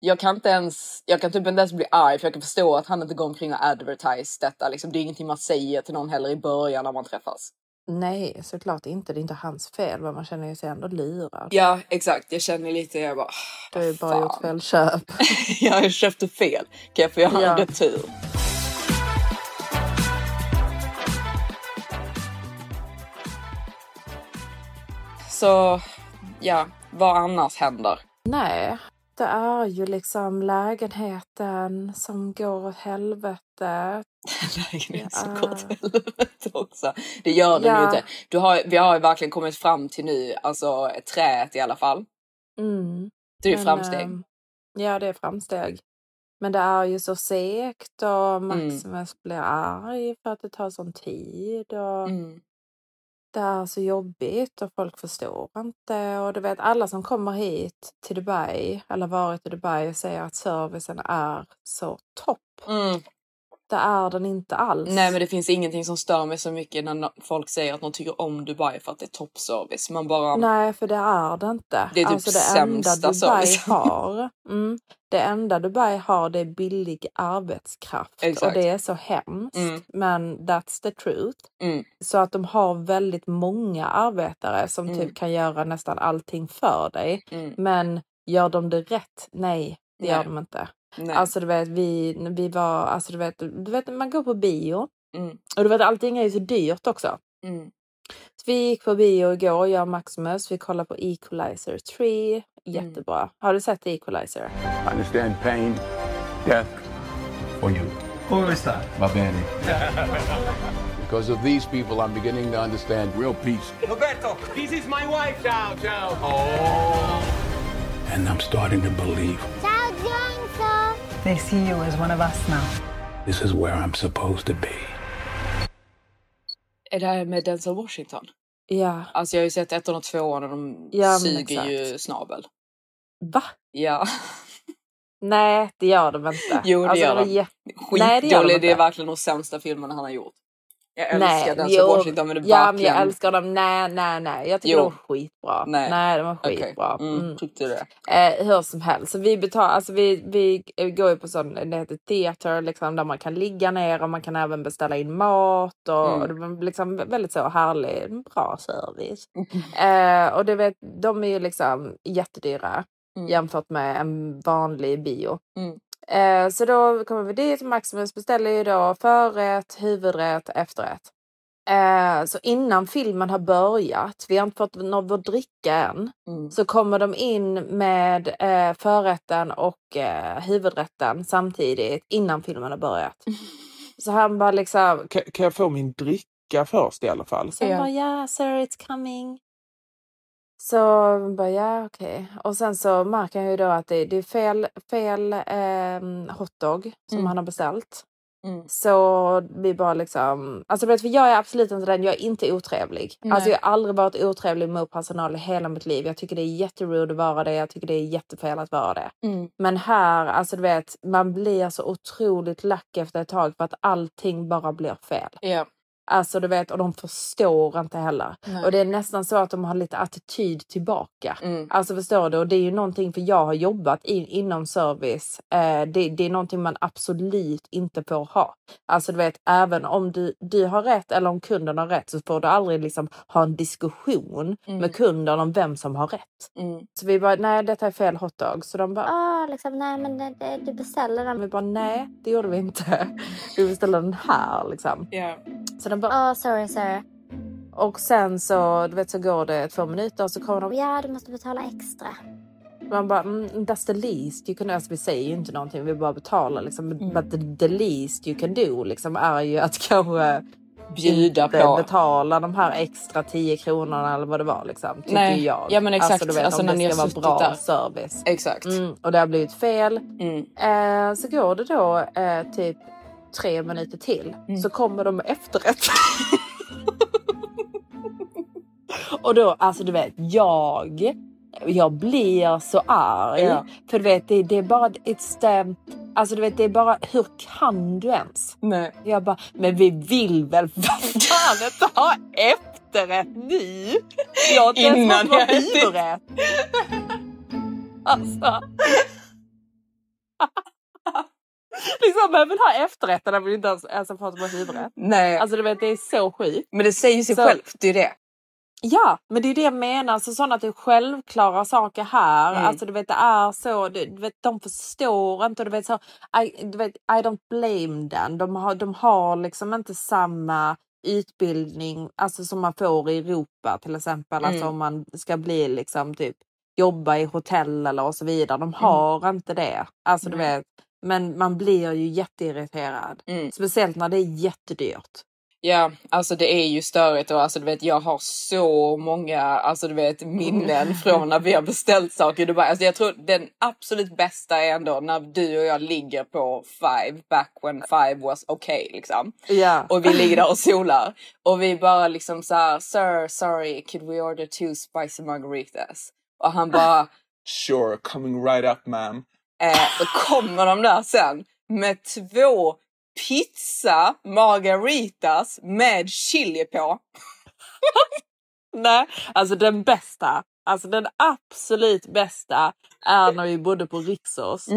jag kan inte ens, jag kan typ inte ens bli arg för jag kan förstå att han inte går omkring och advertise detta. Liksom, det är ingenting man säger till någon heller i början när man träffas. Nej, såklart inte. Det är inte hans fel, men man känner sig ändå lurad. Ja, exakt. Jag känner lite, jag bara... Du har ju bara fan. gjort fel köp. jag köpte fel. Kan jag få göra Ja. en retur? Så ja, vad annars händer? Nej, Det är ju liksom lägenheten som går åt helvete. Lägenhet som går åt helvete också. Det gör den Ja. ju inte. Du har, vi har ju verkligen kommit fram till nu, alltså träet i alla fall. Mm. Det är ju Men, framsteg. ehm, Ja, det är framsteg. Men det är ju så segt och Maximus blir arg för att det tar sån tid. Och Mm. Det är så jobbigt och folk förstår inte. Och du vet, alla som kommer hit till Dubai eller varit i Dubai säger att servicen är så topp. Mm. Det är den inte alls. Nej men det finns ingenting som stör mig så mycket när folk säger att de tycker om Dubai för att det är toppservice. Man bara... Nej, för det är det inte. Det är typ alltså det enda Dubai service. har. Mm, det enda Dubai har det är billig arbetskraft. Exakt. Och det är så hemskt. Mm. Men that's the truth. Mm. Så att de har väldigt många arbetare som Mm. typ kan göra nästan allting för dig. Mm. Men gör de det rätt? Nej, det gör Nej. de inte. Nej. Alltså du vet, vi, vi var, alltså du vet, du vet, man går på bio. Mm. Och du vet, allting är ju så dyrt också. Mm. Så vi gick på bio igår, jag och Maximus. Vi kollade på Equalizer 3. Jättebra. Har du sett Equalizer? I understand pain, death for you. Who is that? My bandit. because of these people, I'm beginning to understand real peace. Roberto, this is my wife. Ciao, ciao. Oh. And I'm starting to believe! They see you as one of us now. this is where I'm supposed to be. Är det här med Denzel Washington? Ja. Alltså jag har ju sett ettan och tvåan och de Ja, suger ju snabel. Va? Ja. Nej, det gör de inte. Jo, det alltså, gör de. Nej, det gör de Skitdålig. Det är verkligen de sämsta filmerna han har gjort. Jag älskar Denzel jo, Washington men det ja, men jag älskar dem. Nej, nej, nej. Jag tycker Jo. de var skitbra. Nej. Nej, de var skitbra. Mm, Mm. Tyckte du det? Eh, hur som helst. Så vi, betalar, alltså vi, vi går ju på sån, det heter theater, liksom, där man kan ligga ner och man kan även beställa in mat. Och, Mm. och det var liksom väldigt så härlig, bra service. Eh, och det vet, de är ju liksom jättedyra Mm. jämfört med en vanlig bio. Mm. Eh, så då kommer vi dit, Maximus beställer ju då förrätt, huvudrätt, efterrätt. Eh, så innan filmen har börjat, vi har inte fått någon dricka än, Mm. så kommer de in med eh, förrätten och eh, huvudrätten samtidigt innan filmen har börjat. Så han bara liksom, Kan, kan jag få min dricka först i alla fall? Sen Ja. bara ja, sir it's coming. Så bara ja, okej. Och sen så märker han ju då att det, det är fel, fel eh, hotdog som Mm. han har beställt. Mm. Så vi bara liksom, alltså vet, för jag är absolut inte den, jag är inte otrevlig. Nej. Alltså jag har aldrig varit otrevlig mot personal i hela mitt liv. Jag tycker det är jätterude att vara det, jag tycker det är jättefel att vara det. Mm. Men här, alltså du vet, man blir så otroligt lack efter ett tag för att allting bara blir fel. Ja. Alltså du vet, och de förstår inte heller. Nej. Och det är nästan så att de har lite attityd tillbaka. Mm. Alltså förstår du? Och det är ju någonting, för jag har jobbat in, inom service. Eh, det, det är någonting man absolut inte får ha. Alltså du vet, även om du, du har rätt eller om kunden har rätt så får du aldrig liksom ha en diskussion Mm. med kunden om vem som har rätt. Mm. Så vi bara, nej detta är fel hotdog. Så de bara, Ah, liksom, nej men det, det, du beställer den. vi bara, nej det gjorde vi inte. Vi beställde den här liksom. Ja. Så de bara, Ah, sorry sir. och sen så, du vet, så går det två minuter och så kommer de Ja, du måste betala extra. Man bara, mm, that's the least you can do. Alltså, vi säger ju inte någonting, vi bara betalar liksom. Mm. But the, the least you can do liksom är ju att kanske Bjuda inte på. betala de här extra 10 kronorna eller vad det var liksom. Tycker Nej, jag. ja, men exakt. Alltså, du vet, Alltså, om när det ska vara bra där. service. Exakt. Mm, och det har blivit fel. Mm. Eh, så går det då eh, typ tre minuter till Mm. så kommer de med efterrätt. och då, alltså du vet, jag, jag blir så arg. Ja. För du vet, det, det är bara, it's the, alltså du vet, det är bara, hur kan du ens? Nej. Jag bara, men vi vill väl för fan inte ha efterrätt nu? Jag har inte ens fått huvudrätt. Alltså. Liksom, man vill ha efterrätten när vi inte ens ens har fått vår huvudrätt. Nej. Alltså du vet, det är så sjukt. men det säger sig Så- självt. Det är det. Ja, men det är det jag menar. Så sådana typ självklara saker här. Mm. Alltså du vet, det är så. Du, vet, de förstår inte. Du vet, så, I, du vet, I don't blame them. De har, de har liksom inte samma utbildning alltså som man får i Europa till exempel. Mm. Alltså om man ska bli liksom typ jobba i hotell eller och så vidare. De har inte det. Alltså du vet. Men man blir ju jätteirriterad. Mm. Speciellt när det är jättedyrt. Ja, alltså det är ju störigt och alltså du vet jag har så många, alltså du vet minnen från när vi har beställt saker i Dubai. Alltså jag tror den absolut bästa är ändå när du och jag ligger på Five, back when Five was okay liksom. Ja. Och vi ligger där och solar. Och vi bara liksom så här, sir, sorry, could we order two spicy margaritas? Och han bara, Sure, coming right up ma'am. Eh, då kommer de där sen med två pizza margaritas med chili på. Nej, alltså den bästa, alltså den absolut bästa är när vi bodde på Rixos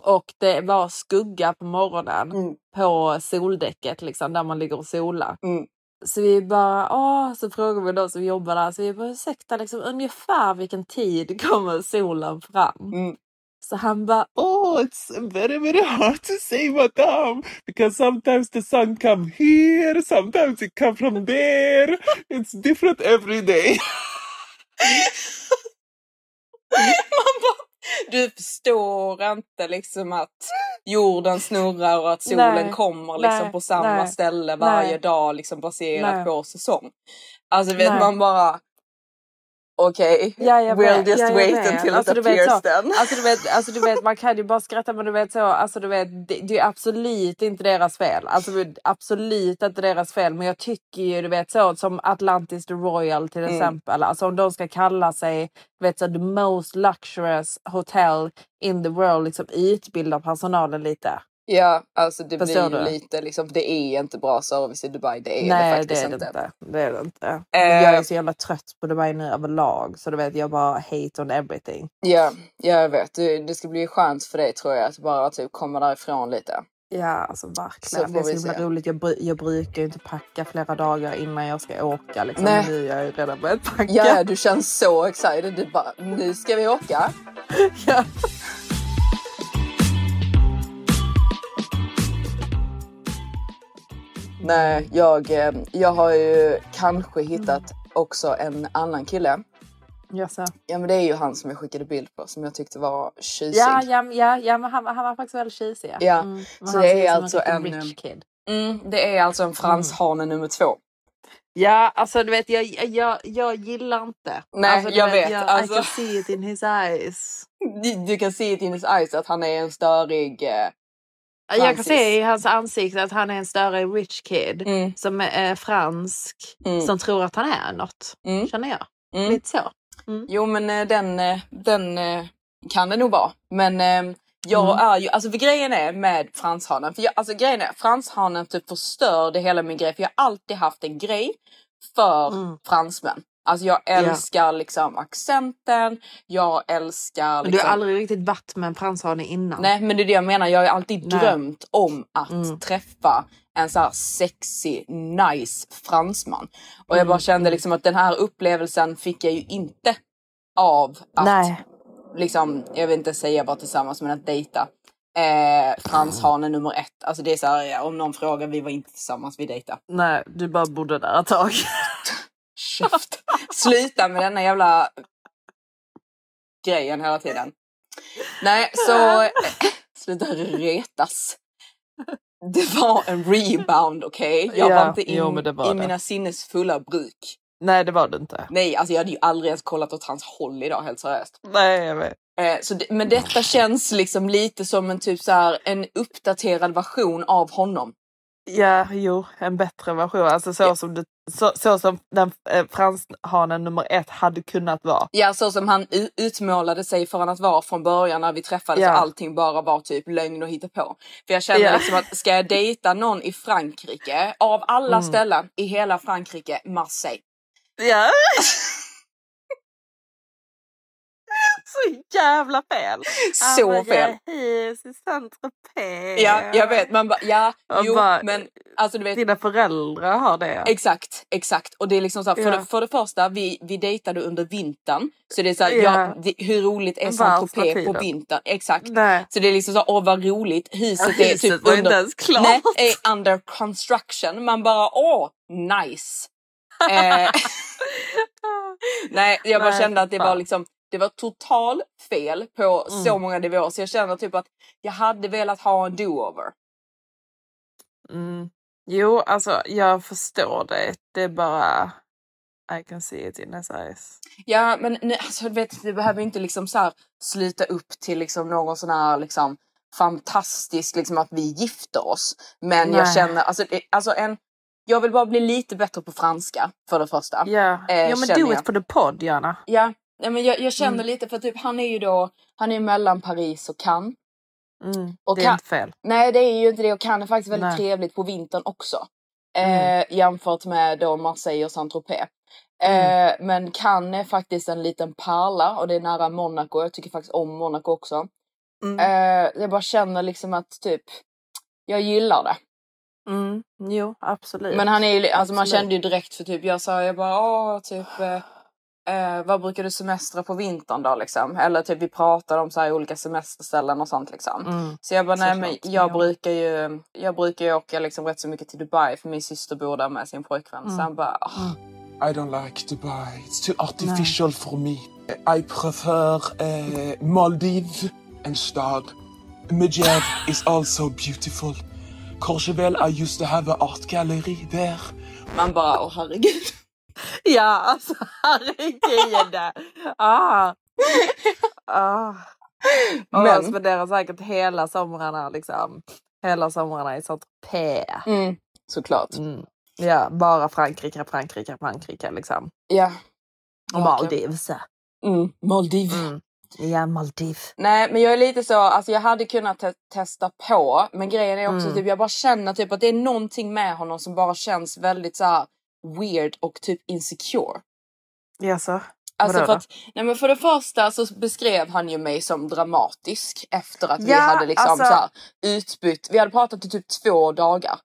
och det var skugga på morgonen Mm. på soldäcket liksom där man ligger och solar. Mm. Så vi bara, åh, så frågar vi de som jobbar där, så vi bara ursäkta liksom ungefär vilken tid kommer solen fram? Så han bara, Oh, it's very, very hard to say, madam, because sometimes the sun come here, sometimes it come from there. It's different every day. Man bara, du förstår inte liksom att jorden snurrar och att solen Nej, kommer liksom nej, på samma nej, ställe varje dag liksom baserat på säsong. Alltså vet man bara okej, Ja, jag we'll just ja, wait vet. until Alltså, it du vet appears then. Alltså du, vet, alltså du vet, man kan ju bara skratta men du vet så, alltså du vet, det, det är absolut inte deras fel. Alltså absolut inte deras fel. Men jag tycker ju du vet så som Atlantis the Royal till Mm. exempel. Alltså om de ska kalla sig du vet, så, the most luxurious hotel in the world, liksom utbilda personalen lite. Ja, alltså det Förstår blir ju du? lite liksom, det är inte bra service i Dubai. Det är Nej det det faktiskt är det inte. inte. Det är det inte. Eh. Jag är så jävla trött på Dubai nu överlag. Så du vet jag bara hate on everything. Ja, ja, jag vet. Det, det ska bli skönt för dig tror jag att bara typ komma därifrån lite. Ja, alltså Så verkligen. får Det är så himla se. roligt. Jag, bru- jag brukar ju inte packa flera dagar innan jag ska åka. Liksom. Nej. Nu är jag ju redan börjat packa. Ja, du känns så excited. Du bara, nu ska vi åka. Ja. Nej, jag, eh, jag har ju kanske hittat också en annan kille. Jaså? Ja men det är ju han som jag skickade bild på som jag tyckte var tjusig. Ja, ja, ja, ja men han, han var faktiskt väldigt tjusig. Ja, Mm. Så det är alltså en, rich kid. Mm, det är alltså en franshane nummer två. Ja, alltså du vet jag, jag, jag gillar inte. Nej, alltså, jag vet, Jag, alltså. I can see it in his eyes. Du, du kan se it in his eyes att han är en störig... Eh, Jag kan se i hans ansikte att han är en större rich kid mm, som är fransk Mm. som tror att han är något. mm, Känner jag. mm. Lite så. Jo men eh, den, eh, den eh, kan det nog vara. Men eh, jag Mm. är ju, alltså för grejen är med franshanen, för jag, alltså grejen är franshanen typ förstörde hela min grej för jag har alltid haft en grej för Mm. fransmän. Alltså jag älskar liksom accenten, jag älskar Men du liksom... har aldrig riktigt varit med en franshane innan? Nej men det är det jag menar, jag har alltid Nej. drömt om att Mm. träffa en så här sexy, nice fransman. Och jag Mm, bara kände liksom att den här upplevelsen fick jag ju inte av att Nej. liksom, jag vill inte säga bara tillsammans men att dejta. Eh, franshane nummer ett. Alltså det är så här, om någon frågar, vi var inte tillsammans, vi dejtade. Nej, du bara bodde där ett tag. Käft! Sluta med denna jävla grejen hela tiden. Nej, så sluta retas. Det var en rebound, okej? Jag Ja, var inte jo, in, men det var i det. mina sinnes fulla bruk. Nej, det var det inte. Nej, alltså jag hade ju aldrig ens kollat åt hans håll idag, helt seriöst. Nej, jag vet. Eh, så det, men detta känns liksom lite som en typ så här, en uppdaterad version av honom. Ja, jo, en bättre version. Alltså så, Ja. som, det, så, så som den eh, franshanen nummer ett hade kunnat vara. Ja, så som han utmålade sig för att vara från början när vi träffades Ja. och allting bara var typ lögn och hittepå. För jag känner Ja. liksom att ska jag dejta någon i Frankrike, av alla Mm. ställen i hela Frankrike, Marseille. Ja. så jävla fel. Så fel. Ja, jag vet. Man bara, ja, Jag jo, bara- men alltså du vet. Dina föräldrar har det. Exakt, exakt. Och det är liksom så här, för, Ja. det, för det första, vi, vi dejtade under vintern. Så det är så här, Ja. ja. det, hur roligt är Saint-Tropez på vintern? Exakt. Nej. Så det är liksom så, åh vad roligt. Huset är Huset typ var under... inte ens klart. Nej, är under construction. Man bara, åh, nice. eh, nej, jag bara Nej, kände att det var liksom, Det var total fel på Mm. så många nivåer så jag känner typ att jag hade velat ha en do-over. Mm. Jo, alltså jag förstår det. Det är bara... I can see it in his eyes. Ja men nej, alltså, du vet, det behöver inte liksom så här sluta upp till liksom någon sån här liksom fantastisk liksom att vi gifter oss. Men jag Nej. känner alltså, alltså en, jag vill bara bli lite bättre på franska för det första. Ja, Eh, ja men do jag. it for the podd gärna. Ja, nej, men jag, jag känner Mm. lite för typ han är ju då, han är mellan Paris och Cannes. Mm. Och det är kan- inte fel. Nej det är ju inte det och Cannes är faktiskt väldigt Nej. trevligt på vintern också. Mm. Eh, jämfört med då Marseille och Saint-Tropez. Mm. Eh, men Cannes är faktiskt en liten pärla och det är nära Monaco. Jag tycker faktiskt om Monaco också. Mm. Eh, jag bara känner liksom att typ, jag gillar det. Mm. Jo, absolut. Men han är ju, alltså man kände ju direkt för typ, jag sa jag bara åh typ eh, eh, vad brukar du semestra på vintern då liksom? Eller typ vi pratade om så här olika semesterställen och sånt liksom. Mm. Så jag bara nej men jag ja. brukar ju, jag brukar ju åka liksom rätt så mycket till Dubai för min syster bor där med sin pojkvän. Så Mm. han bara åh, I don't like Dubai. It's too artificial for me. I prefer uh, Maldives and stad. Medjed is also beautiful. Courchevel, I used to have an art gallery there. man bara åh herregud. Ja, alltså herregud. ah. ah. Och Men- jag spenderar säkert hela somrarna liksom. Hela somrarna i Saint-Tropez. Mm, såklart. Mm. Ja, bara Frankrike, Frankrike, Frankrike liksom. Ja. Och Maldives. Mm, Maldives. Mm. Ja, Maldives. Nej men jag är lite så, alltså jag hade kunnat te- testa på men grejen är också Mm. typ jag bara känner typ att det är någonting med honom som bara känns väldigt så här weird och typ insecure. Jaså? Alltså för att, nej men för det första så beskrev han ju mig som dramatisk efter att vi Ja, hade liksom alltså- så här utbytt, vi hade pratat i typ två dagar.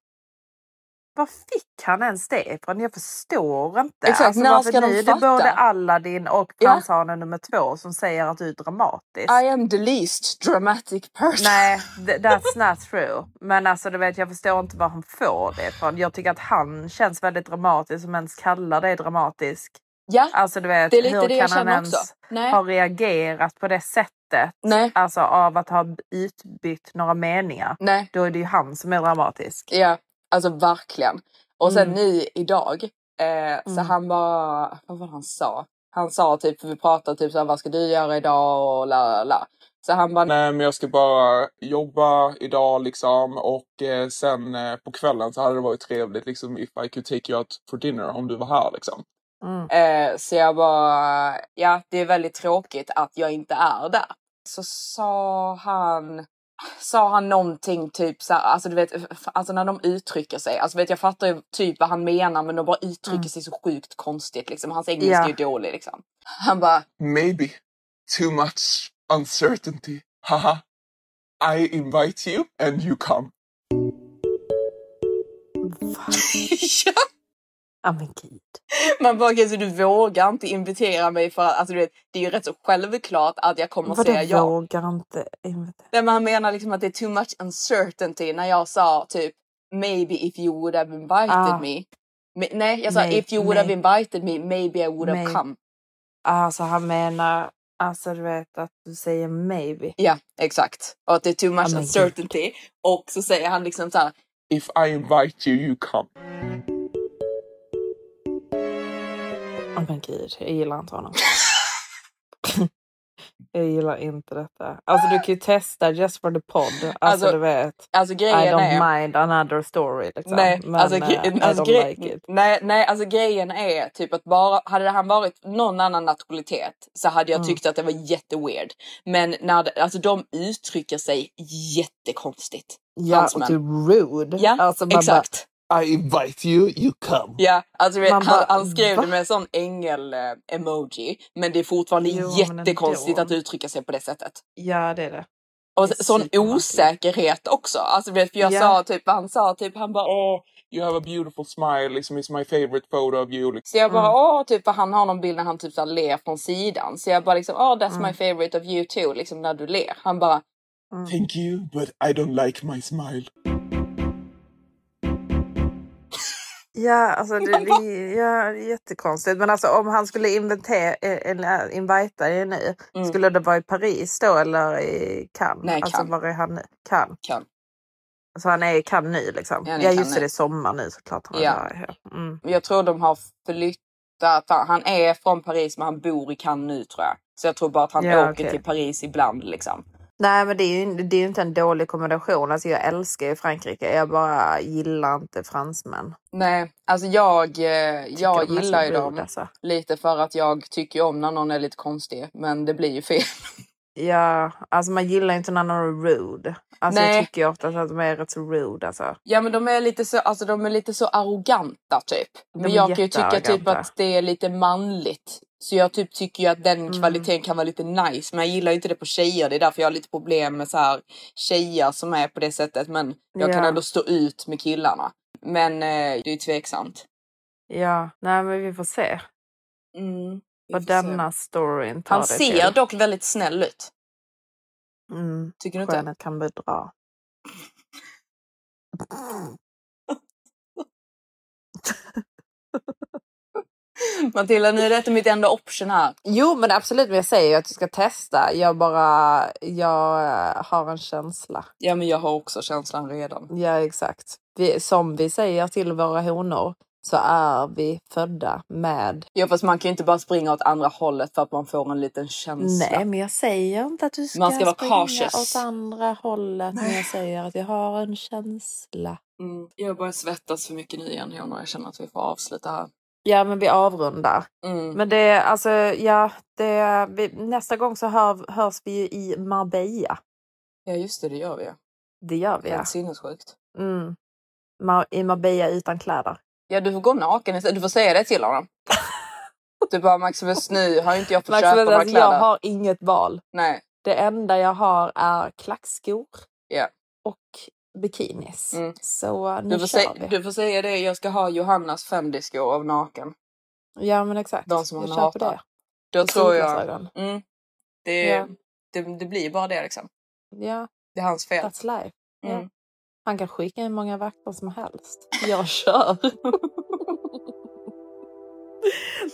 Var fick han ens det ifrån? Jag förstår inte. Exakt, alltså, när ska de nu är det fatta? både Aladdin och. Franshanen nummer två som säger att du är dramatisk. I am the least dramatic person. Nej, th- that's not true. Men alltså du vet, jag förstår inte var han får det ifrån. Jag tycker att han känns väldigt dramatisk som ens kallar dig dramatisk. Ja, Alltså du vet, det är lite hur det jag känner också. Nej. ha reagerat på det sättet? Nej. Alltså av att ha utbytt några meningar. Nej. Då är det ju han som är dramatisk. Ja, alltså verkligen. Och sen Mm. nu idag, eh, så Mm. han bara, vad var det han sa? Han sa typ, för vi pratade typ såhär, vad ska du göra idag och la la la. Så han bara, Nej, men jag ska bara jobba idag liksom och eh, sen eh, på kvällen så hade det varit trevligt liksom if I could take you out for dinner om du var här liksom. Mm. eh, så jag bara, ja det är väldigt tråkigt att jag inte är där. Så sa han, sa han någonting typ så här, alltså du vet, alltså när de uttrycker sig, alltså vet jag fattar ju typ vad han menar men de bara uttrycker Mm. sig så sjukt konstigt liksom. Hans engelska Ja. är ju dålig liksom. Han bara, Maybe too much uncertainty. Haha. I invite you and you come. ja. Ja men gud. Man bara, okej så du vågar inte invitera mig för att, alltså du vet, det är ju rätt så självklart att jag kommer Vadå säga ja. vågar inte invitera? Nej, men han menar liksom att det är too much uncertainty när jag sa typ maybe if you would have invited Ah. me. Me- nej, jag sa May- if you would have may- invited me maybe I would have come. Alltså han menar, alltså du vet att du säger maybe. Ja, exakt. Och att det är too much Oh uncertainty. Och så säger han liksom så här. If I invite you, you come. Men gud, jag gillar inte honom. jag gillar inte detta. Alltså du kan ju testa just for the pod. Alltså, Alltså, du vet. Alltså I grejen är. don't mind another story liksom. Nej, men alltså, I alltså, don't gre- like it. nej, nej, alltså grejen är typ att bara hade han varit någon annan nationalitet så hade jag Mm. tyckt att det var jätteweird. Men när det, alltså de uttrycker sig jättekonstigt. Ja, och typ rude. Ja, alltså, exakt. I invite you, you come. Ja, alltså vet, han, bara, han skrev va? det med en sån ängel-emoji. men det är fortfarande Jo, jättekonstigt att uttrycka sig på det sättet. Ja det är det. Och Det är sån osäkerhet också. Alltså vet, för jag Ja. sa typ, han sa typ, han bara Oh, you have a beautiful smile. Liksom, it's my favorite photo of you. Liksom. Så jag bara, Mm. åh, typ för han har någon bild när han typ så ler från sidan. Så jag bara liksom, åh, that's Mm. my favorite of you too, liksom när du ler. Han bara, Thank you, but I don't like my smile. Ja, alltså det, det, ja, det är jättekonstigt. Men alltså om han skulle inventera, eller invita er nu, Mm. skulle det vara i Paris då eller i Cannes? Nej, Alltså Cannes. var är han nu? Cannes. Kan. Så han är i Cannes nu liksom? Ja, Ja Cannes just det, det är sommar nu såklart. Han Ja. Mm. Jag tror de har flyttat. Han, är från Paris men han bor i Cannes nu tror jag. Så jag tror bara att han Ja, åker okej. till Paris ibland liksom. Nej men det är ju det är ju inte en dålig kombination. Alltså jag älskar ju Frankrike. Jag bara gillar inte fransmän. Nej, alltså jag, eh, jag gillar ju dem alltså. lite för att jag tycker om när någon är lite konstig. Men det blir ju fel. Ja, alltså man gillar inte när någon är rude. Alltså Nej. jag tycker ju oftast att de är rätt så rude alltså. Ja men de är lite så, alltså, de är lite så arroganta typ. Men jag kan ju tycka typ att det är lite manligt. Så jag typ tycker ju att den Mm. kvaliteten kan vara lite nice. Men jag gillar ju inte det på tjejer. Det är därför jag har lite problem med så här tjejer som är på det sättet. Men jag kan Ja. ändå stå ut med killarna. Men eh, det är tveksamt. Ja, nej men vi får se Mm, vi vad får se. denna storyn tar Han det ser till. dock väldigt snäll ut. Mm. Tycker du inte? Skönhet kan bedra. Matilda, nu är detta mitt enda option här. Jo men absolut, men jag säger ju att du ska testa. Jag bara, jag har en känsla. Ja men jag har också känslan redan. Ja exakt. Vi, som vi säger till våra honor så är vi födda med... Ja fast man kan ju inte bara springa åt andra hållet för att man får en liten känsla. Nej men jag säger inte att du ska, Man ska vara springa cautious. åt andra hållet. Men jag säger att jag har en känsla. Mm, jag börjar svettas för mycket nu igen Jonna. Jag känner att vi får avsluta här. Ja men vi avrundar. Mm. Men det är alltså, ja, det, vi, nästa gång så hör, hörs vi ju i Marbella. Ja just det, det gör vi. Det gör vi ja. Helt sinnessjukt. Mm. Mar- I Marbella utan kläder. Ja du får gå naken. Du får säga det till honom. du bara Maximus nu har inte jag fått Max, köpa några alltså, kläder. jag har inget val. Nej. Det enda jag har är klackskor Ja. och bikinis. Mm. Så nu Du får, kör sä- vi. du får säga det. Jag ska ha Johannas Fendi-skor av naken. Ja men exakt. De som jag han köper hatar. det. Då Och tror jag... Mm, det, Ja. det, det blir bara det liksom. Ja, Det är hans fel. that's life. Mm. Han kan skicka in många vakter som helst. Jag kör.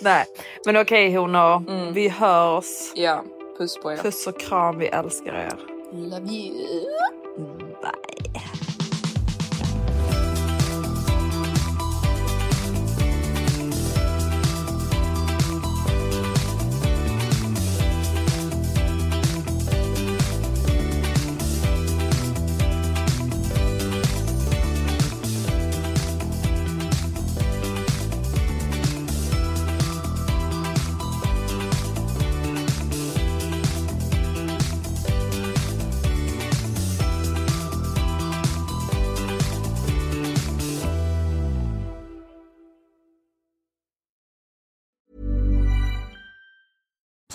Nej, men okej honor. Mm. Vi hörs. Ja, puss på er. Puss och kram, vi älskar er. Love you.